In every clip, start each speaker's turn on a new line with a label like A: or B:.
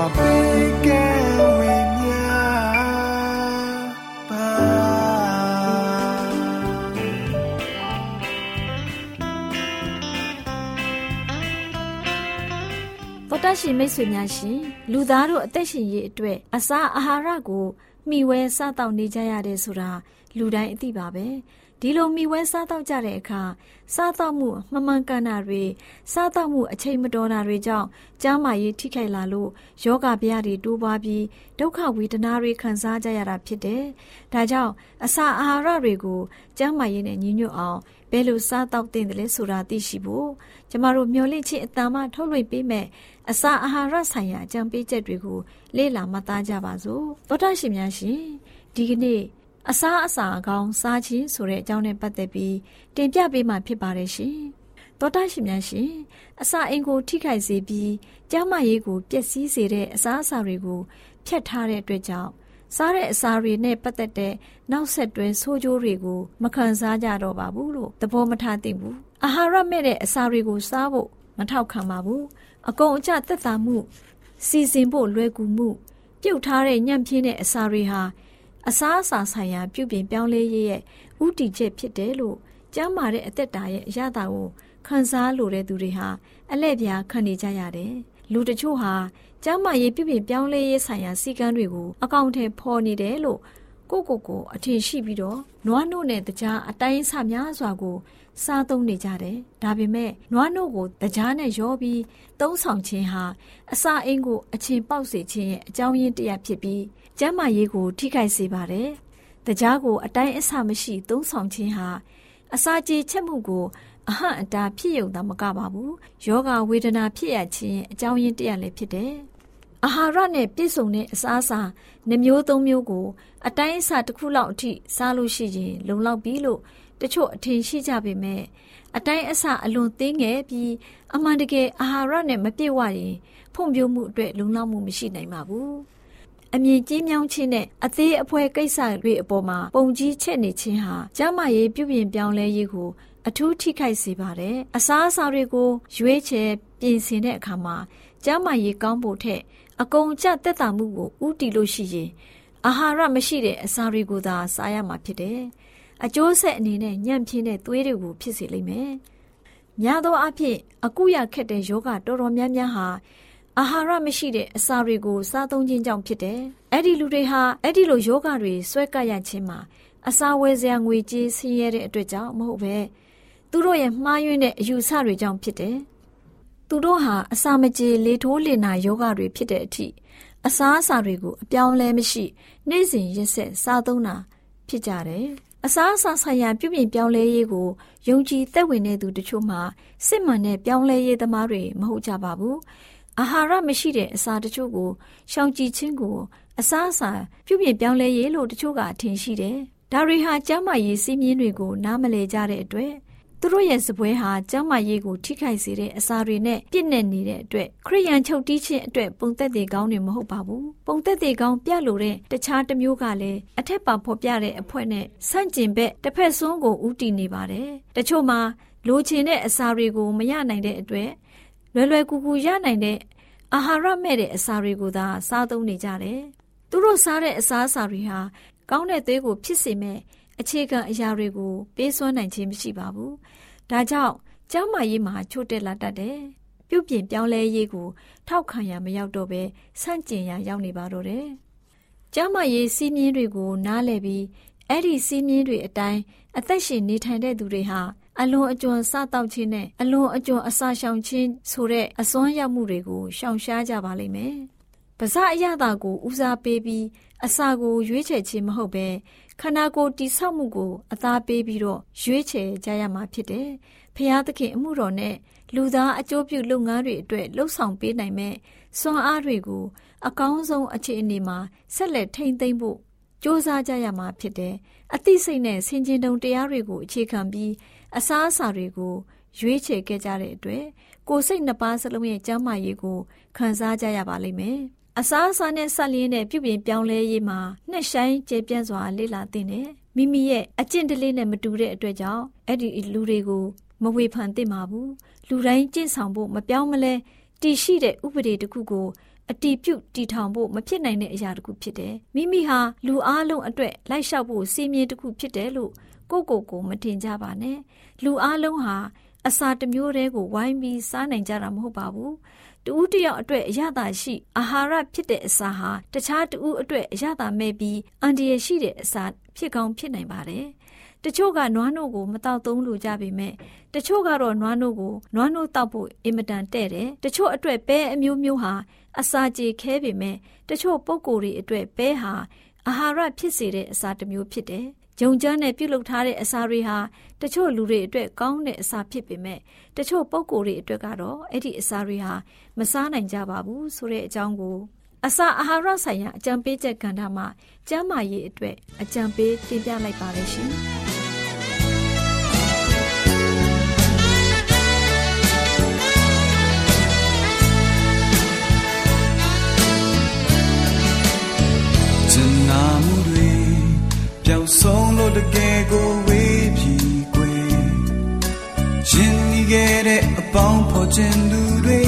A: တော်တရှိမိတ်ဆွေများရှင်လူသားတို့အသက်ရှင်ရေးအတွက်အစာအာဟာရကိုမျှဝဲစားတောက်နေကြရတယ်ဆိုတာလူတိုင်းအသိပါပဲ ဒီလိုမိဝဲစားတော့ကြတဲ့အခါစားတော့မှုမမှန်ကန်တာတွေစားတော့မှုအချိန်မတော်တာတွေကြောင့်ကျန်းမာရေးထိခိုက်လာလို့ယောဂဗျာတွေတိုးပွားပြီးဒုက္ခဝေဒနာတွေခံစားကြရတာဖြစ်တယ်။ဒါကြောင့်အစာအာဟာရတွေကိုကျန်းမာရေးနဲ့ညီညွတ်အောင်ဘယ်လိုစားတော့တင်တယ်လဲဆိုတာသိရှိဖို့ကျမတို့မျှဝင့်ခြင်းအတန်မှထုတ်လွှင့်ပေးမယ်အစာအာဟာရဆိုင်ရာအကြံပေးချက်တွေကိုလေ့လာမှတ်သားကြပါစို့။သောတာရှင်များရှင်ဒီကနေ့ အစားအစာအကောင်းစားခြင်းဆိုတဲ့အကြောင်းနဲ့ပတ်သက်ပြီးတင်ပြပေးမှာဖြစ်ပါတယ်ရှင်။သောတာရှင်များရှင်အစာအိမ်ကိုထိခိုက်စေပြီးကျန်းမာရေးကိုပျက်စီးစေတဲ့အစားအစာတွေကိုဖြတ်ထားတဲ့အတွက်ကြောင့်စားတဲ့အစာတွေနဲ့ပတ်သက်တဲ့နောက်ဆက်တွဲဆိုးကျိုးတွေကိုမခံစားကြတော့ပါဘူးလို့သဘောမထားသင့်ဘူး။အာဟာရမဲ့တဲ့အစာတွေကိုစားဖို့မထောက်ခံပါဘူး။အကုန်အကျသက်သာမှုစီစဉ်ဖို့လွယ်ကူမှုပြုတ်ထားတဲ့ညံ့ပြင်းတဲ့အစာတွေဟာ အစားအစာဆိုင်ရာပြုပြင်ပြောင်းလဲရေးရဲ့ဥတီချက်ဖြစ်တယ်လို့ကျမ်းမာတဲ့အသက်တာရဲ့အရသာကိုခံစားလိုတဲ့သူတွေဟာအလဲ့ပြားခံနေကြရတယ်။လူတချို့ဟာကျမ်းမာရေးပြုပြင်ပြောင်းလဲရေးဆိုင်ရာစီကံတွေကိုအကောင့်ထဲဖော်နေတယ်လို့ကိုကိုကိုအထင်ရှိပြီးတော့နွားနို့နဲ့တကြားအတိုင်းဆများစွာကို စားသုံးနေကြတယ်။ဒါပေမဲ့နွားနို့ကိုတကြားနဲ့ရောပြီးသုံးဆောင်ခြင်းဟာအစာအိမ်ကိုအချင်းပေါက်စေခြင်းရဲ့အကြောင်းရင်းတစ်ရပ်ဖြစ်ပြီးကျန်းမာရေးကိုထိခိုက်စေပါတယ်။တကြားကိုအတိုင်းအဆမရှိသုံးဆောင်ခြင်းဟာအစာကြေချက်မှုကိုအဟန့်အတားဖြစ်ယုံတာမကပါဘူး။ယောဂဝေဒနာဖြစ်ရခြင်းအကြောင်းရင်းတရလည်းဖြစ်တယ်။အာဟာရနဲ့ပြည့်စုံတဲ့အစားအစာနှမျိုးသုံးမျိုးကို အတိုင်းအဆတစ်ခုလောက်အထိစားလို့ရှိရင်လုံလောက်ပြီလို့ တချို့အထင်ရှိကြပေမဲ့အတိုင်းအဆအလွန်သေးငယ်ပြီးအမှန်တကယ်အာဟာရနဲ့မပြည့်ဝရင်ဖွံ့ဖြိုးမှုအတွက်လုံလောက်မှုမရှိနိုင်ပါဘူး။အမြင်ကြီးမြောင်းခြင်းနဲ့အသေးအဖွဲကိစ္စတွေအပေါ်မှာပုံကြီးချက်နေခြင်းဟာကျန်းမာရေးပြုပြင်ပြောင်းလဲရေးကိုအထူးထိခိုက်စေပါတယ်။အစားအစာတွေကိုရွေးချယ်ပြင်ဆင်တဲ့အခါမှာကျန်းမာရေးကောင်းဖို့ထက်အကုန်ကျသက်သာမှုကိုဥတီလို့ရှိရင်အာဟာရမရှိတဲ့အစာတွေကိုသာစားရမှာဖြစ်တယ်။ အကျိုးဆက်အနေနဲ့ညံ့ပြင်းတဲ့သွေးတွေကိုဖြစ်စေလိမ့်မယ်။များသောအားဖြင့်အကုရခက်တဲ့ယောဂတော်တော်များများဟာအာဟာရမရှိတဲ့အစာတွေကိုစားသုံးခြင်းကြောင့်ဖြစ်တယ်။အဲ့ဒီလူတွေဟာအဲ့ဒီလိုယောဂတွေဆွဲကပ်ရခြင်းမှာအစာဝယ်စရာငွေကြေးဆင်းရဲတဲ့အတွက်ကြောင့်မဟုတ်ပဲသူတို့ရဲ့မှားယွင်းတဲ့အယူဆတွေကြောင့်ဖြစ်တယ်။သူတို့ဟာအစာမကြေလေထိုးလေနာယောဂတွေဖြစ်တဲ့အထိအစာအစာတွေကိုအပြောင်းလဲမရှိ နေ့စဉ်ရက်ဆက်စားသုံးတာဖြစ်ကြတယ်။ အစားအစာဆိုင်ရာပြုပြင်ပြောင်းလဲရေးကိုယုံကြည်သက်ဝင်တဲ့သူတချို့မှာစစ်မှန်တဲ့ပြောင်းလဲရေးသမားတွေမဟုတ်ကြပါဘူးအာဟာရမရှိတဲ့အစာတချို့ကိုရှောင်ကြဉ်ခြင်းကိုအစားအစာပြုပြင်ပြောင်းလဲရေးလို့တချို့ကအထင်ရှိတယ်။ဒါတွေဟာကျန်းမာရေးစည်းမျဉ်းတွေကိုနားမလည်ကြတဲ့အတွက် သူတို့ရဲ့စပွဲဟာကျမ်းမာရေးကိုထိခိုက်စေတဲ့အစာတွေနဲ့ပြည့်နေနေတဲ့အတွက်ခရိယန်ချုပ်တီးခြင်းအတွက်ပုံသက်တွေကောင်းနေမဟုတ်ပါဘူးပုံသက်တွေကောင်းပြလို့တဲ့တခြားတစ်မျိုးကလည်းအထက်ပါဖော်ပြတဲ့အဖွဲနဲ့ဆန့်ကျင်ဘက်တစ်ဖက်စွန်းကိုဥတီနေပါတယ်တချို့မှာလိုချင်တဲ့အစာတွေကိုမရနိုင်တဲ့အတွက်လွယ်လွယ်ကူကူရနိုင်တဲ့အာဟာရမဲ့တဲ့အစာတွေကိုသာစားသုံးနေကြတယ်သူတို့စားတဲ့အစားအစာတွေဟာကောင်းတဲ့သွေးကိုဖြစ်စေမဲ့ အခြေခံအရာတွေကိုပေးစွမ်းနိုင်ခြင်းမရှိပါဘူး။ဒါကြောင့်ကျမ်းမာရေးမှာချို့တက်လာတတ်တယ်။ပြုပြင်ပြောင်းလဲရေးကိုထောက်ခံရမရောက်တော့ပဲဆန့်ကျင်ရရောက်နေပါတော့တယ်။ကျမ်းမာရေးစီးမြင်တွေကိုနားလည်ပြီးအဲ့ဒီစီးမြင်တွေအတိုင်းအသက်ရှင်နေထိုင်တဲ့သူတွေဟာအလွန်အကျွံစတောက်ခြင်းနဲ့အလွန်အကျွံအစာရှောင်ခြင်းဆိုတဲ့အစွမ်းရောက်မှုတွေကိုရှောင်ရှားကြပါလိမ့်မယ်။ပါဇအရသာကိုဦးစားပေးပြီးအစာကိုရွေးချယ်ခြင်းမဟုတ်ပဲ ခန္ဓာကိုယ်တိဆောက်မှုကိုအသားပေးပြီးတော့ရွေးချယ်ကြရမှာဖြစ်တယ်။ဖျားသခင်အမှုတော်နဲ့လူသားအကျိုးပြုလုပ်ငန်းတွေအတွက်လှုပ်ဆောင်ပေးနိုင်မဲ့စွမ်းအားတွေကိုအကောင်းဆုံးအခြေအနေမှာဆက်လက်ထိန်းသိမ်းဖို့စ조사ကြရမှာဖြစ်တယ်။အသိစိတ်နဲ့ဆင်ခြင်တုံတရားတွေကိုအခြေခံပြီးအစားအစာတွေကိုရွေးချယ်ခဲ့ကြတဲ့အတွက်ကိုယ်စိတ်နှစ်ပါးစလုံးရဲ့ကျန်းမာရေးကိုခံစားကြရပါလိမ့်မယ်။ အစားအစာနဲ့ဆက်လျင်းတဲ့ပြုပြင်ပြောင်းလဲရေးမှာနှက်ဆိုင်ကျေပြန့်စွာလေ့လာသင့်တယ်။မိမိရဲ့အကျင့်တလေးနဲ့မတူတဲ့အတွက်ကြောင့်အဲ့ဒီလူတွေကိုမဝေဖန်သင့်ပါဘူး။လူတိုင်းကျင့်ဆောင်ဖို့မပြောင်းမလဲတည်ရှိတဲ့ဥပဒေတစ်ခုကိုအတီးပြုတ်တီထောင်ဖို့မဖြစ်နိုင်တဲ့အရာတစ်ခုဖြစ်တယ်။မိမိဟာလူအလုံးအတွက်လိုက်လျှောက်ဖို့စီမင်းတစ်ခုဖြစ်တယ်လို့ကိုကိုကိုမထင်ကြပါနဲ့။လူအလုံးဟာအစာတစ်မျိုးတည်းကိုဝိုင်းပြီးစားနိုင်ကြတာမဟုတ်ပါဘူး တူဦးတယောက်အတွက်အရသာရှိအာဟာရဖြစ်တဲ့အစာဟာတခြားတူဦးအတွက်အရသာမဲ့ပြီးအန်ဒီရရှိတဲ့အစာဖြစ်ကောင်းဖြစ်နိုင်ပါတယ်။တချို့ကနွားနို့ကိုမတောက်သုံးလို့ကြပေမဲ့တချို့ကတော့နွားနို့ကိုနွားနို့တောက်ဖို့အင်မတန်တဲ့တယ်။တချို့အတွက်ပဲအမျိုးမျိုးဟာအစာကြေခဲပေမဲ့တချို့ပုံကိုယ်တွေအတွက်ပဲဟာအာဟာရဖြစ်စေတဲ့အစာတစ်မျိုးဖြစ်တယ် ဂျုံကြမ်းနဲ့ပြုတ်လုထားတဲ့အစာတွေဟာတချို့လူတွေအတွက်ကောင်းတဲ့အစာဖြစ်ပေမဲ့တချို့ပုံကိုယ်တွေအတွက်ကတော့အဲ့ဒီအစာတွေဟာမစားနိုင်ကြပါဘူးဆိုတဲ့အကြောင်းကိုအစာအာဟာရဆိုင်ရာအကြံပေးချက်ကဏ္ဍမှာကျန်းမာရေးအတွက်အကြံပေးတင်ပြလိုက်ပါရရှင်။
B: ပျောက်ဆုံးလို့တကယ်ကိုဝေးပြီကွယ်ရှင်နေခဲ့တဲ့အပေါင်းဖော်ခြင်းသူတွေ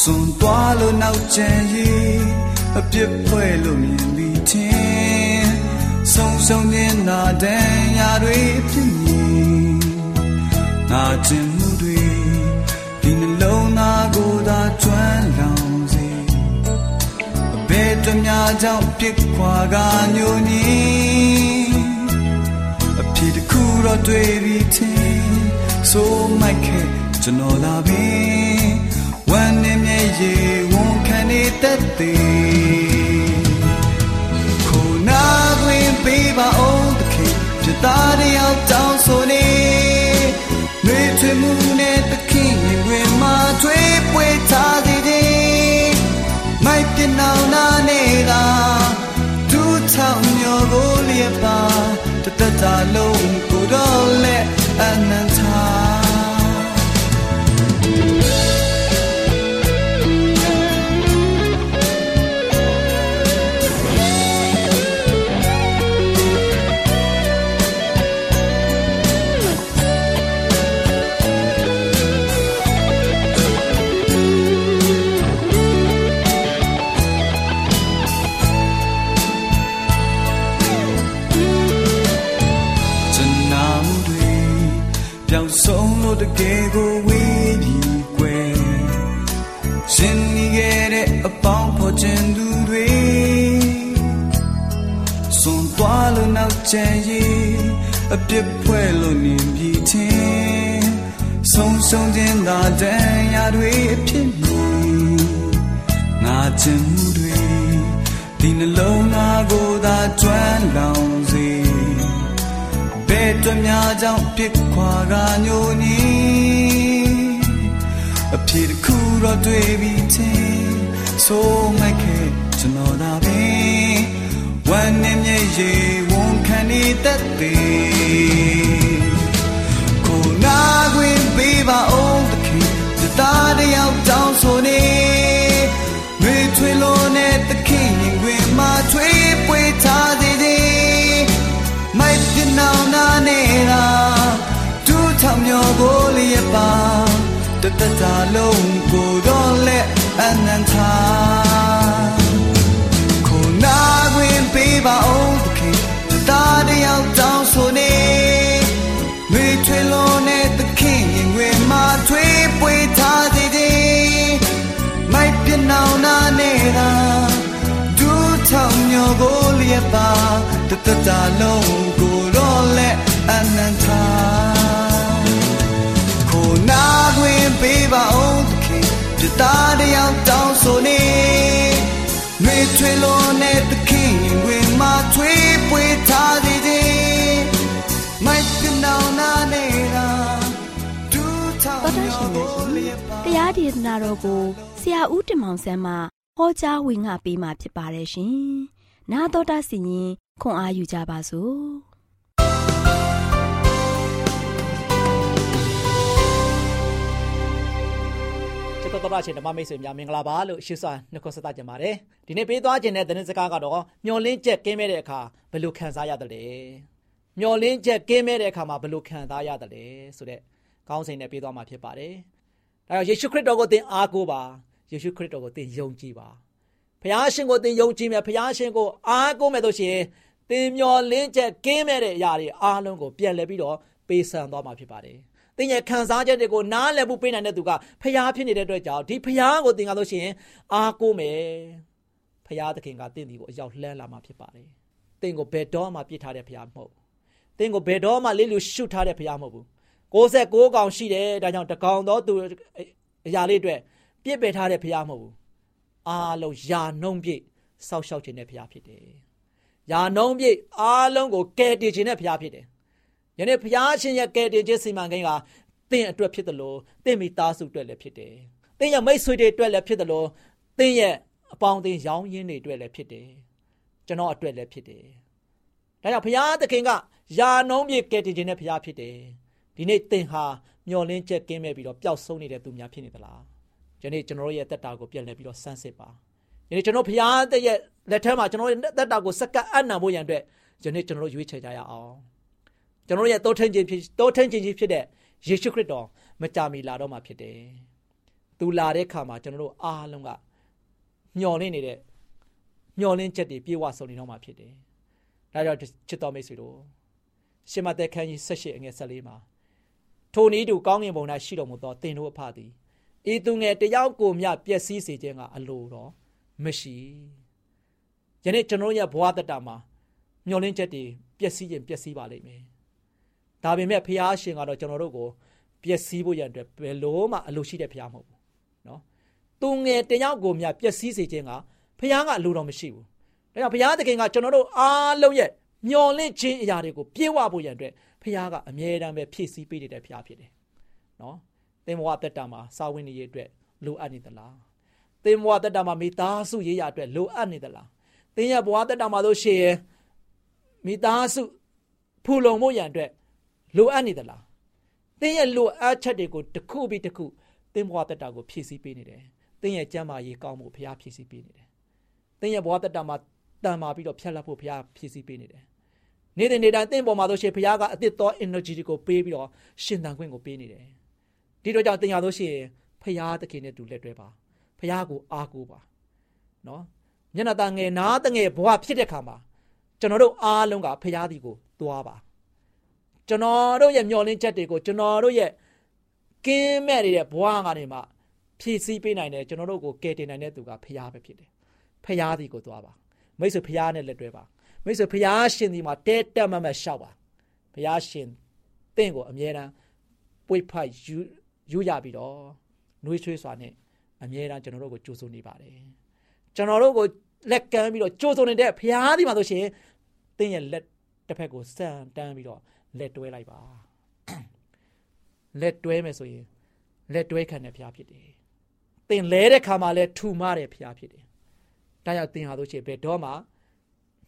B: စွန်သွားလို့နောက်ကျန်ရေးအပြစ်ဖွဲ့လို့မြင်ပြီးချင်းဆုံးဆုံးနေတာတန်ရာတွေဖြစ်နေနာကျင်မှုတွေဒီနှလုံးသားကိုသာကျွမ်းလောင်ဘယ် တများကြောင့်ပြစ်ခွာကညိုညင်းအဖြစ်တစ်ခုတော့တွေ့ပြီးချင်းဆိုမိုက်ခဲ့ကျွန်တော်လာပြီဝမ်းနဲ့မျက်ရည်ဝန်ခံနေတတ်သေးခုနာတွင်ပေးပါအောင်တခင်ပြသားတယောက်တောင်းဆိုနေနှွေထွေမှုနဲ့တခင်ရင်တွင်မှာထွေးပွေထားသ တတ နှလုံးသားကိုသာကျွမ်းလောင်စေဘဲတွများကြောင့်ပြစ်ခွာကညိုနီအဖြစ်တစ်ခုတော့တွေ့ပြီးချင်းဆိုမှခဲ့ကျွန်တော်သာပင်ဝမ်းနဲ့မြေရေဝန်ခံနေတတ်သည်ကိုနာခွင့်ပေးပါဦး တတတာလုံးကိုတော့လက်အနန္တာခုနာခွင်ပေးပါအော
C: တရားဒေသနာတော်ကိုဆရာဦးတင်မောင်ဆန်းမှဟောကြားဝင်ငါပေးมาဖြစ်ပါတယ်ရှင်။나တော်တာစီရင်ခွန်အားယူကြပါစို့။
D: ချစ်တော်တော်ရှင်ဓမ္မမိတ်ဆွေများမင်္ဂလာပါလို့ရှုစွာနှုတ်ခွန်းဆက်သကြပါတယ်ဒီနေ့ပေးသွားခြင်းတဲ့သတင်းစကားကတော့မျောလင်းချက်ကင်းမဲ့တဲ့အခါဘယ်လိုခံစားရတယ်လဲမျောလင်းချက်ကင်းမဲ့တဲ့အခါမှာဘယ်လိုခံစားရတယ်လဲဆိုတဲ့ကောင်းစဉ်နဲ့ပေးသွားမှာဖြစ်ပါတယ် ဒါကြောင့်ယေရှုခရစ်တော်ကိုသင်အားကိုးပါယေရှုခရစ်တော်ကိုသင်ယုံကြည်ပါဖခင်ရှင်ကိုသင်ယုံကြည်မယ်ဖခင်ရှင်ကိုအားကိုးမယ်ဆိုရှင်သင်မျောလင်းချက်ကင်းမဲ့တဲ့အရာတွေအားလုံးကိုပြန်လည်ပြီးတော့ပေးဆံသွားမှာဖြစ်ပါတယ်သင်ရဲ့ခံစားချက်တွေကိုနားလည်ဖို့ပေးနိုင်တဲ့သူကဖျားဖြစ်နေတဲ့အတွက်ကြောင့်ဒီဖျားကိုသင်ကားလို့ရှိရင်အားကိုးမယ်ဖျားသခင်ကသင်ဒီကိုအရောက်လှမ်းလာမှာဖြစ်ပါတယ်သင်ကိုဘယ်တော့မှပြစ်ထားတဲ့ဖျားမဟုတ်သင်ကိုဘယ်တော့မှလေးလူရှုထားတဲ့ဖျားမဟုတ်ဘူး 69កောင်ရှိတယ်ဒါကြောင့်တကောင်တော့သူအရာလေးအတွက်ပြစ်ပယ်ထားတဲ့ဖျားမဟုတ်ဘူးအားလုံးယာနှုံးပြည့်စောက်ရှောက်ခြင်းတဲ့ဖျားဖြစ်တယ်ယာနှုံးပြည့်အားလုံးကိုကယ်တင်ခြင်းတဲ့ဖျားဖြစ်တယ်ယနေ့ဘုရားရှင်ရဲ့ကယ်တင်ခြင်းစီမံကိန်းကသင်အတွက်ဖြစ်တယ်လို့သင်မိသားစုအတွက်လည်းဖြစ်တယ်။သင်ရဲ့မိတ်ဆွေတွေအတွက်လည်းဖြစ်တယ်လို့သင်ရဲ့အပေါင်းအသင်းရောင်းရင်းတွေအတွက်လည်းဖြစ်တယ်။ကျွန်တော်အတွက်လည်းဖြစ်တယ်။ဒါကြောင့်ဘုရားသခင်ကယာနှုံးမြေကယ်တင်ခြင်းနဲ့ဘုရားဖြစ်တယ်။ ဒီနေ့သင်ဟာမျောလင်းချက်ကင်းမဲ့ပြီးတော့ပျောက်ဆုံးနေတဲ့သူများဖြစ်နေသလား။ယနေ့ကျွန်တော်ရဲ့တက်တာကိုပြန်လည်ပြီးတော့ဆန်းစစ်ပါ။ယနေ့ကျွန်တော်ဘုရားတဲ့ရဲ့လက်ထက်မှာကျွန်တော်ရဲ့တက်တာကိုစက္ကပ်အံ့နံဖို့ရန်အတွက်ယနေ့ကျွန်တော်ရွေးချယ်ကြရအောင်။ကျွန်တော်ရဲ့တောထင်းခြင်းဖြစ်တောထင်းခြင်းကြီးဖြစ်တဲ့ယေရှုခရစ်တော်မကြာမီလာတော့မှာဖြစ်တယ်။သူလာတဲ့အခါမှာကျွန်တော်တို့အားလုံးကမျော်လင့်နေတဲ့မျော်လင့်ချက်တွေပြေဝဆုံနေတော့မှာဖြစ်တယ်။ဒါကြောင့်ချစ်တော်မိတ်ဆွေတို့ရှမသက်ခန်းကြီး၁၈အငယ်၁၄မှာ ထိုနည်းတူကောင်းကင်ဘုံ၌ရှိတော်မူသောသင်တို့အဖသည်ဤသူငယ်တယောက်ကိုမျှပျက်စီးစေခြင်းကအလိုတော်မရှိ။ယနေ့ကျွန်တော်ရဲ့ဘဝတတမှာမျော်လင့်ချက်တွေပျက်စီးရင်ပျက်စီးပါလိမ့်မယ်။ဒါပေမဲ့ဖះရှင်ကတော့ကျွန်တော်တို့ကိုပျက်စီးဖို့ရန်အတွက်ဘယ်လို့မှအလိုရှိတဲ့ဖះမဟုတ်ဘူး။နော်။သူငယ်တယောက်ကိုမြပျက်စီးစေခြင်းကဖះကအလိုတော်မရှိဘူး။ဒါကြောင့်ဖះသခင်ကကျွန်တော်တို့အားလုံးရဲ့မျော်လင့်ခြင်းအရာတွေကိုပြေဝဖို့ရန်အတွက် ဖះကအမြဲတမ်းပဲဖြည့်ဆည်းပေးနေတဲ့ဖះဖြစ်တယ်။နော်။သင်ဘဝတက်တာမှာစာဝင်နေရအတွက်လိုအပ်နေသလား။သင်ဘဝတက်တာမှာမိသားစုရေးရအတွက်လိုအပ်နေသလား။သင်ရဲ့ဘဝတက်တာမှာလို့ရှိရင်မိသားစုဖူလုံမှုရန်အတွက်လိုအပ်နေသလားသင်ရဲ့လိုအပ်ချက်တွေကိုတစ်ခုပြီးတစ်ခုသင်ဘဝတက်တာကိုဖြည့်ဆည်းပေးနေတယ်သင်ရဲ့ကျမ်းမာရေးကောင်းမှုဘုရားဖြည့်ဆည်းပေးနေတယ်သင်ရဲ့ဘဝတက်တာမှာတန်မာပြီးတော့ဖြတ်လက်ဖို့ဘုရားဖြည့်ဆည်းပေးနေတယ် နေ့တိုင်းနေ့တိုင်းသင်ပေါ်မှာဆိုရှင်ဘုရားကအသစ်သော energy တွေကိုပေးပြီးတော့ရှင်သန်ခွင့်ကိုပေးနေတယ်ဒီတော့ကြောင့်သင်ရလို့ရှိရင်ဘုရားသခင်နဲ့တူလက်တွဲပါဘုရားကိုအားကိုးပါနော်မျက်နှာตาငယ်နားတငယ်ဘဝဖြစ်တဲ့ခါမှာကျွန်တော်တို့အားလုံးကဖရာဒီကိုသွားပါကျွန်တော်တို့ရဲ့မျောလင်းချက်တွေကိုကျွန်တော်တို့ရဲ့ကင်းမဲ့နေတဲ့ဘဝကနေမှဖြည့်ဆည်းပေးနိုင်တယ်ကျွန်တော်တို့ကိုကယ်တင်နိုင်တဲ့သူကဖရာပဲဖြစ်တယ်ဖရာဒီကိုသွားပါမိတ်ဆွေဖရာနဲ့လက်တွဲပါ မိတ်ဆွေဖရာရှင်ဒီမှာတဲတက်မမတ်ရှောက်ပါဖရာရှင်တင့်ကိုအမြဲတမ်းပွေဖိုက်ယူယူရပြီးတော့နှွေးချွေးစွာနဲ့အမြဲတမ်းကျွန်တော်တို့ကိုကြိုးစိုးနေပါတယ်ကျွန်တော်တို့ကိုလက်ကမ်းပြီးတော့ကြိုးစုံနေတဲ့ဖရားဒီမှာဆိုရှင်တင်းရဲ့လက်တစ်ဖက်ကိုစံတန်းပြီးတော့လက်တွဲလိုက်ပါလက်တွဲမယ်ဆိုရင်လက်တွဲခံတဲ့ဖရားဖြစ်တယ်တင်လဲတဲ့ခါမှာလဲထူမတဲ့ဖရားဖြစ်တယ်ဒါကြောင့်တင်ဟာဆိုရှင်ဘယ်တော့မှ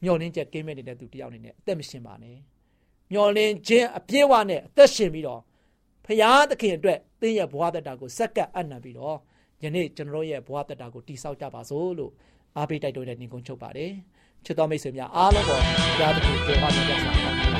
D: မျောလင်းချက်ကင်းမဲ့နေတဲ့သူတယောက်အနေနဲ့အသက်မရှင်ပါနဲ့မျောလင်းခြင်းအပြည့်အဝနဲ့အသက်ရှင်ပြီးတော့ဖရားသခင်အတွက်တင်းရဲ့ဘဝတတကိုစက္ကပ်အနံပြီးတော့ယနေ့ကျွန်တော်တို့ရဲ့ဘဝတတကိုတိဆောက်ကြပါစို့လို့အားပေးတိုက်တွန်းတဲ့ညီကုန်းချုပ်ပါတယ်ချစ်တော်မိတ်ဆွေများအားလုံးကိုဘုရားသခင်ကြွယ်ဝမြတ်စွာ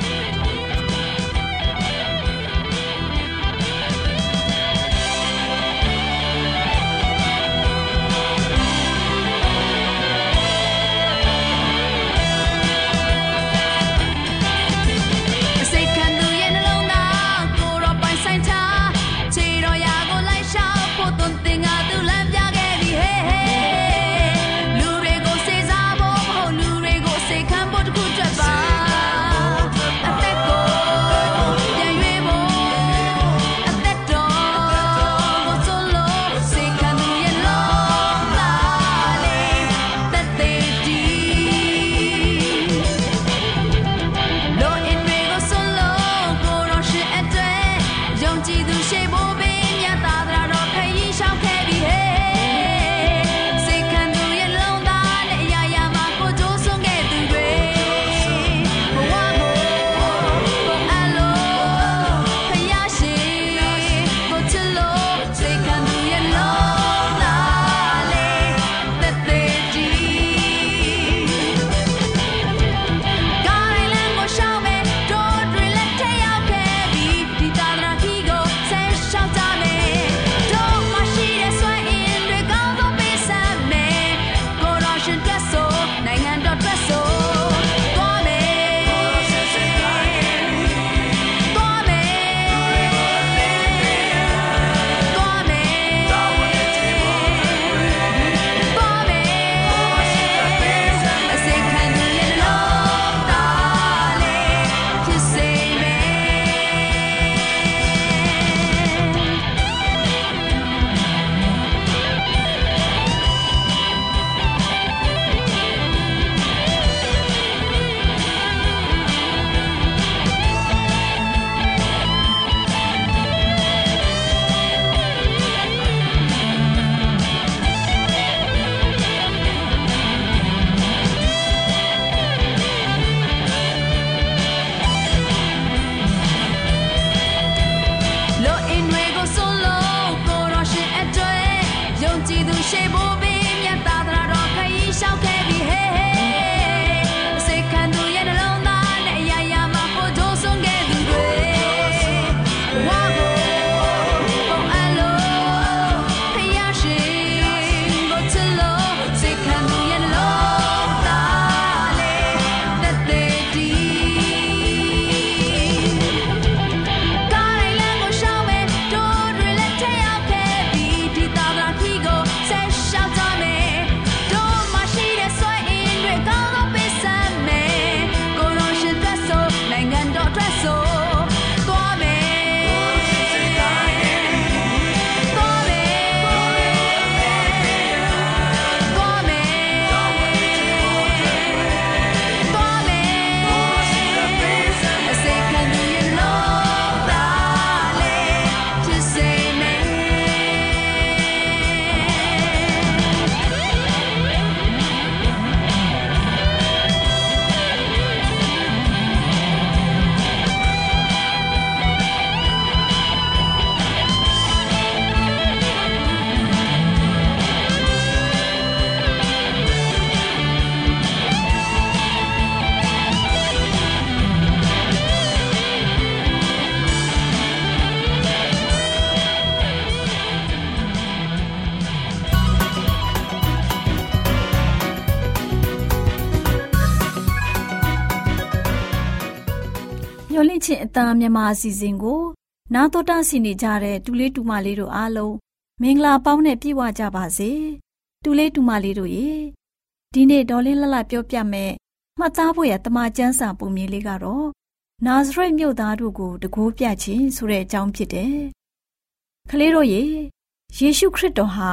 A: လင့်ခြင်းအတန်မြန်မာအစီအစဉ်ကို နာတော်တာဆင်နေကြတဲ့တူလေးတူမလေးတို့အားလုံးမင်္ဂလာပေါင်းနဲ့ပြည့်ဝကြပါစေတူလေးတူမလေးတို့ရေဒီနေ့ဒေါ်လေးလလပြောပြမယ်မှတ်သားဖို့ရတမချန်းစာပုံမြင်လေးကတော့နာဇရက်မြို့သားတို့ကိုတကိုးပြခြင်းဆိုတဲ့အကြောင်းဖြစ်တယ်ကလေးတို့ရေယေရှုခရစ်တော်ဟာ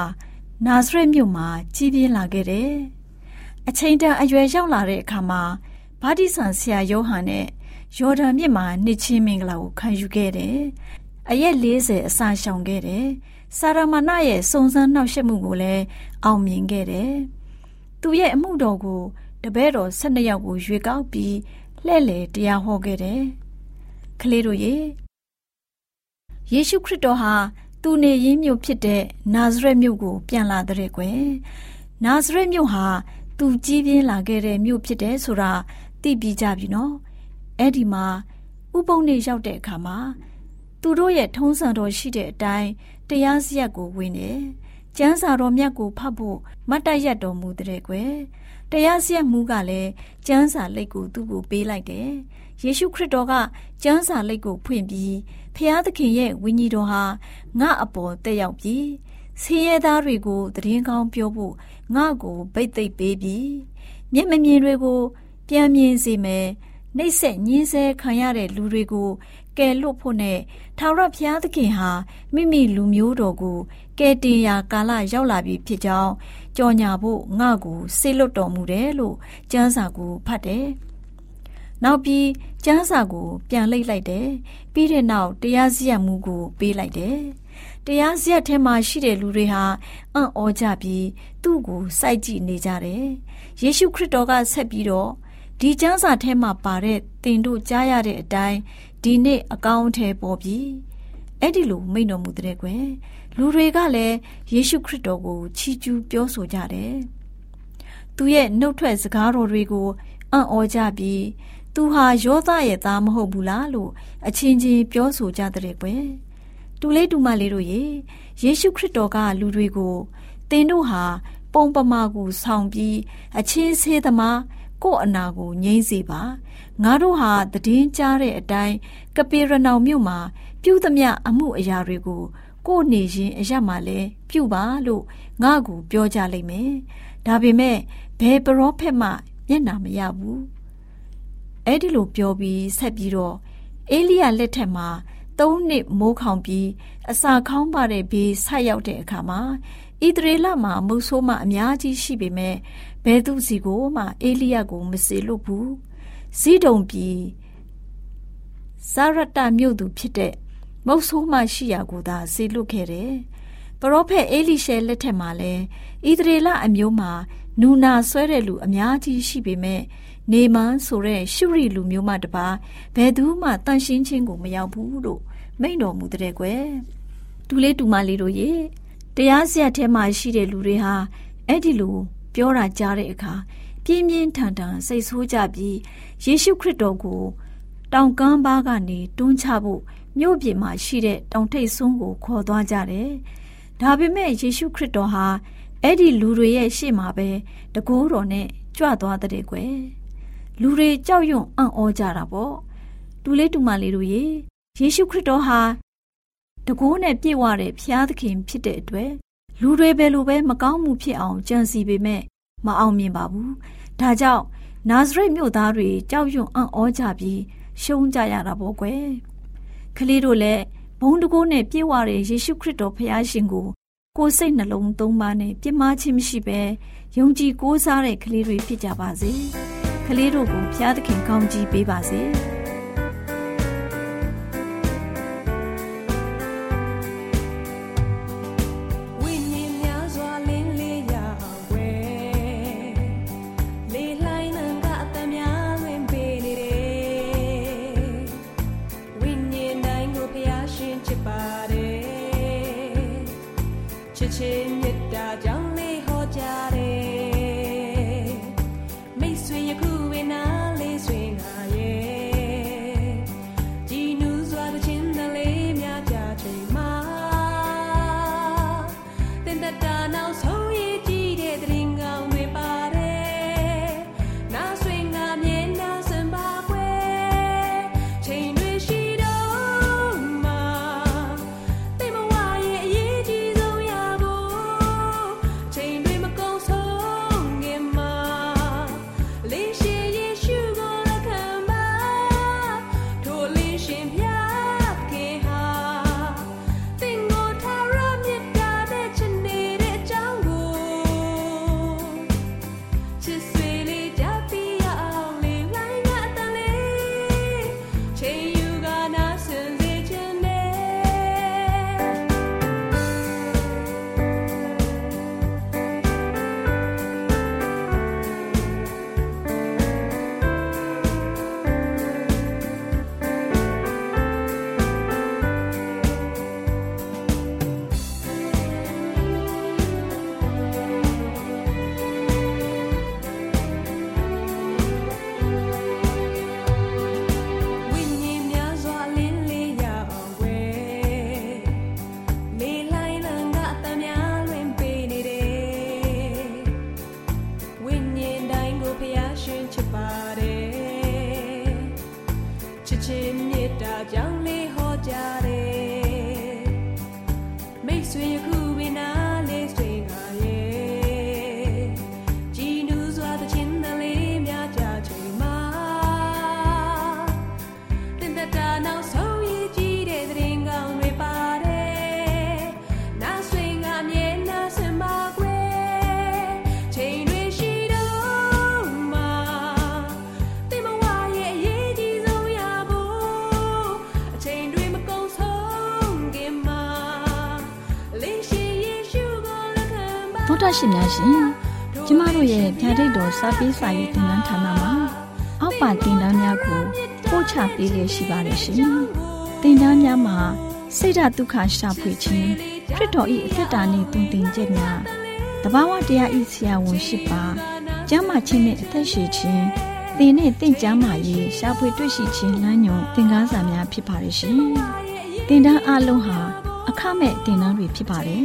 A: နာဇရက်မြို့မှာကြီးပြင်းလာခဲ့တယ်အချိန်တန်အရွယ်ရောက်လာတဲ့အခါမှာဗာတိဆန်ဆရာယောဟန်နဲ့ ယော်ဒန်မြစ်မှာနှစ်ချင်းမင်္ဂလာကိုခံယူခဲ့တယ်။အရက်40အစာရှောင်ခဲ့တယ်။စာရမဏရဲ့စုံစမ်းနှောက်ယှက်မှုကိုလည်းအောင်မြင်ခဲ့တယ်။သူရဲ့အမှုတော်ကိုတပည့်တော်12ယောက်ကိုရွေကောက်ပြီးလှဲ့လေတရားဟောခဲ့တယ်။ကလေးတို့ရေယေရှုခရစ်တော်ဟာသူနေရင်းမြို့ဖြစ်တဲ့နာဇရက်မြို့ကို ပြန်လာတဲ့ကွယ်။နာဇရက်မြို့ဟာသူကြီးပြင်းလာခဲ့တဲ့မြို့ဖြစ်တယ်ဆိုတာသိပြီးကြပြီနော် အဲ့ဒီမှာဥပုံနေရောက်တဲ့အခါမှာသူတို့ရဲ့ထုံးစံတော်ရှိတဲ့အတိုင်းတရားစရက်ကိုဝင်တယ်ကျမ်းစာတော်မြတ်ကိုဖတ်ဖို့မတ်တရတ်တော်မူတဲ့ကွယ်တရားစရက်မူကလည်းကျမ်းစာလက်ကိုသူ့ကိုပေးလိုက်တယ်ယေရှုခရစ်တော်ကကျမ်းစာလက်ကိုဖွင့်ပြီးဖျားသခင်ရဲ့ဝိညာဉ်တော်ဟာငါအပေါ်တက်ရောက်ပြီးဆင်းရဲသားတွေကိုတည်င်းကောင်းပြောဖို့ငါ့ကိုဗိတ်သိပ်ပေးပြီးမျက်မမြင်တွေကို ပြန်မြင်စေမယ် နှိမ့်ဆက်ညင်းဆဲခံရတဲ့လူတွေကိုကယ်လွတ်ဖို့နဲ့ထာဝရဘုရားသခင်ဟာမိမိလူမျိုးတော်ကိုကယ်တင်ရာကာလရောက်လာပြီဖြစ်ကြောင်းကြော်ညာဖို့ငါ့ကိုဆေလွတ်တော်မူတယ်လို့ကျမ်းစာကိုဖတ်တယ်။နောက်ပြီးကျမ်းစာကို ပြန်လိမ့်လိုက်တယ်။ပြီးတဲ့နောက်တရားစီရင်မှုကိုပေးလိုက်တယ်။တရားစီရင်ထဲမှာရှိတဲ့လူတွေဟာအံ့ဩကြပြီးသူ့ကိုစိုက်ကြည့်နေကြတယ်။ယေရှုခရစ်တော်ကဆက်ပြီးတော့ ဒီကျမ်းစာထဲမှာပါတဲ့တင်တို့ကြားရတဲ့အတိုင်းဒီနေ့အကောင်းထဲပေါ်ပြီအဲ့ဒီလိုမိန့်တော်မူတဲ့ကွယ်လူတွေကလည်းယေရှုခရစ်တော်ကိုချီးကျူးပြောဆိုကြတယ်သူရဲ့နှုတ်ထွက်စကားတော်တွေကိုအံ့ဩကြပြီးသူဟာယောသရဲ့သားမဟုတ်ဘူးလားလို့အချင်းချင်းပြောဆိုကြတဲ့ကွယ်တူလေးတူမလေးတို့ရေယေရှုခရစ်တော်ကလူတွေကိုသင်တို့ဟာပုံပမာကိုဆောင်ပြီးအချင်းဆေးသမား ကို့အနာကိုငြိမ့်စေပါငါတို့ဟာတည်င်းကြားတဲ့အတိုင်းကပေရနောင်မြို့မှာ ပြုသမျှအမှုအရာတွေကို ကို့နေရင်အရမှလည်းပြုပါလို့ငါ့ကိုပြောကြလိမ့်မယ်ဒါပေမဲ့ဘယ်ပရောဖက်မှမျက်နာမရဘူးအဲ့ဒီလိုပြောပြီးဆက်ပြီးတော့အေလိယလက်ထက်မှာသုံးနှစ်မိုးခေါင်ပြီးအစာခေါင်းပါတဲ့ဘေးဆက်ရောက်တဲ့အခါမှာဣသရေလမှာမုဆိုးမအများကြီးရှိပေမဲ့ ဘဲသူစီကိုမှအေလိယကို မစေလွတ်ဘူးဇီးဒုံပြည်ဇာရတမြို့သူဖြစ်တဲ့မုတ်ဆိုးမှရှိရာကိုသာစေလွတ်ခဲ့တယ်ပရောဖက်အေလိရှဲလက်ထက်မှာလဲဣသရေလအမျိုးမှာနူနာဆွဲတဲ့လူအများကြီးရှိပေမဲ့နေမန်းဆိုတဲ့ရှုရီလူမျိုးမှတပါဘယ်သူမှတန်ရှင်းချင်းကိုမရောက်ဘူးလို့မိန့်တော်မူတဲ့ကွယ်တူလေးတူမလေးတို့ရေတရားစရက်ထဲမှာရှိတဲ့လူတွေဟာအဲ့ဒီလို ပြောတာကြားတဲ့အခါပြင်းပြင်းထန်ထန်စိတ်ဆိုးကြပြီးယေရှုခရစ်တော်ကိုတောင်ကမ်းပါးကနေတွန်းချဖို့မြို့ပြင်မှာရှိတဲ့တောင်ထိပ်ဆုံးကိုခေါ်သွားကြတယ်။ဒါပေမဲ့ယေရှုခရစ်တော်ဟာအဲ့ဒီလူတွေရဲ့ရှေ့မှာပဲတကိုးတော်နဲ့ကြွသွားတဲ့ကွယ်။လူတွေကြောက်ရွံ့အံ့ဩကြတာပေါ့။တူလေးတူမလေးတို့ရေယေရှုခရစ်တော်ဟာတကိုးနဲ့ပြည့်ဝတဲ့ဖျားသခင်ဖြစ်တဲ့အတွက် လူတွေပဲလိုပဲမကောင်းမှုဖြစ်အောင်ကြံစီပေမဲ့မအောင်မြင်ပါဘူး။ဒါကြောင့်နာဇရက်မြို့သားတွေကြောက်ရွံ့အံ့ဩကြပြီးရှုံးကြရတာပေါ့ကွယ်။ကလေးတို့လည်းဘုံတကိုးနဲ့ပြေဝတဲ့ယေရှုခရစ်တော်ဖခင်ရှင်ကိုကိုယ်စိတ်နှလုံးသုံးပါးနဲ့ပြစ်မှားခြင်းမရှိဘဲယုံကြည်ကိုးစားတဲ့ကလေးတွေဖြစ်ကြပါစေ။ကလေးတို့ကိုဖျားသခင်ကောင်းကြီးပေးပါစေ။ တော်တာရှင်များရှင်ကျမတို့ရဲ့ဗျာဒိတ်တော်စပေးစာရေးတင်နန်းဌာနမှာအောက်ပါတင်ဒားများကိုပို့ချပေးလျက်ရှိပါတယ်ရှင်တင်ဒားများမှာစိတ်ဓာတ်ဒုက္ခရှာဖွေခြင်းခရစ်တော်၏အသက်တာနှင့်တုန်တင်ကြများတဘာဝတရားဤဆရာဝန်ရှိပါကျမ်းမာခြင်းနှင့်အသက်ရှိခြင်းသင်နဲ့တင့်ကြမာရေးရှာဖွေတွေ့ရှိခြင်းလမ်းညွန်သင်ခန်းစာများဖြစ်ပါရဲ့ရှင်တင်ဒားအလုံးဟာအခမဲ့တင်ဒားတွေဖြစ်ပါတယ်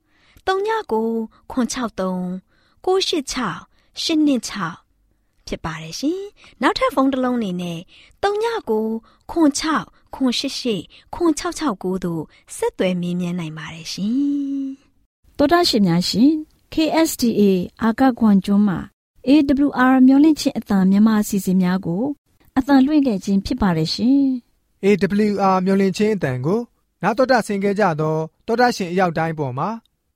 C: 39 663 686 826ဖြစ်ပါတယ်ရှင်။နောက်ထပ်ဖုန်းတစ်လုံးနေနဲ့39 6 6 688တို့ဆက်သွယ်မြင်းမြန်းနိုင်ပါတယ်ရှင်။
A: တော်တာရှင်များရှင် KSTA အာကခွန်ကျွန်းမှာ AWR မျိုးလင့်ချင်းအတံမြန်မာအစီအစဉ်များကိုအတံလွှင့်ခဲ့ခြင်းဖြစ်ပါတယ်ရှင်။
E: AWR မျိုးလင့်ချင်းအတံကိုနာတော်တာဆင် गे ကြတော့တောတာရှင်အရောက်တိုင်းပေါ်မှာ